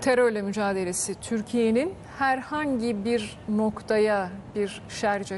Terörle mücadelesi Türkiye'nin herhangi bir noktaya bir şerce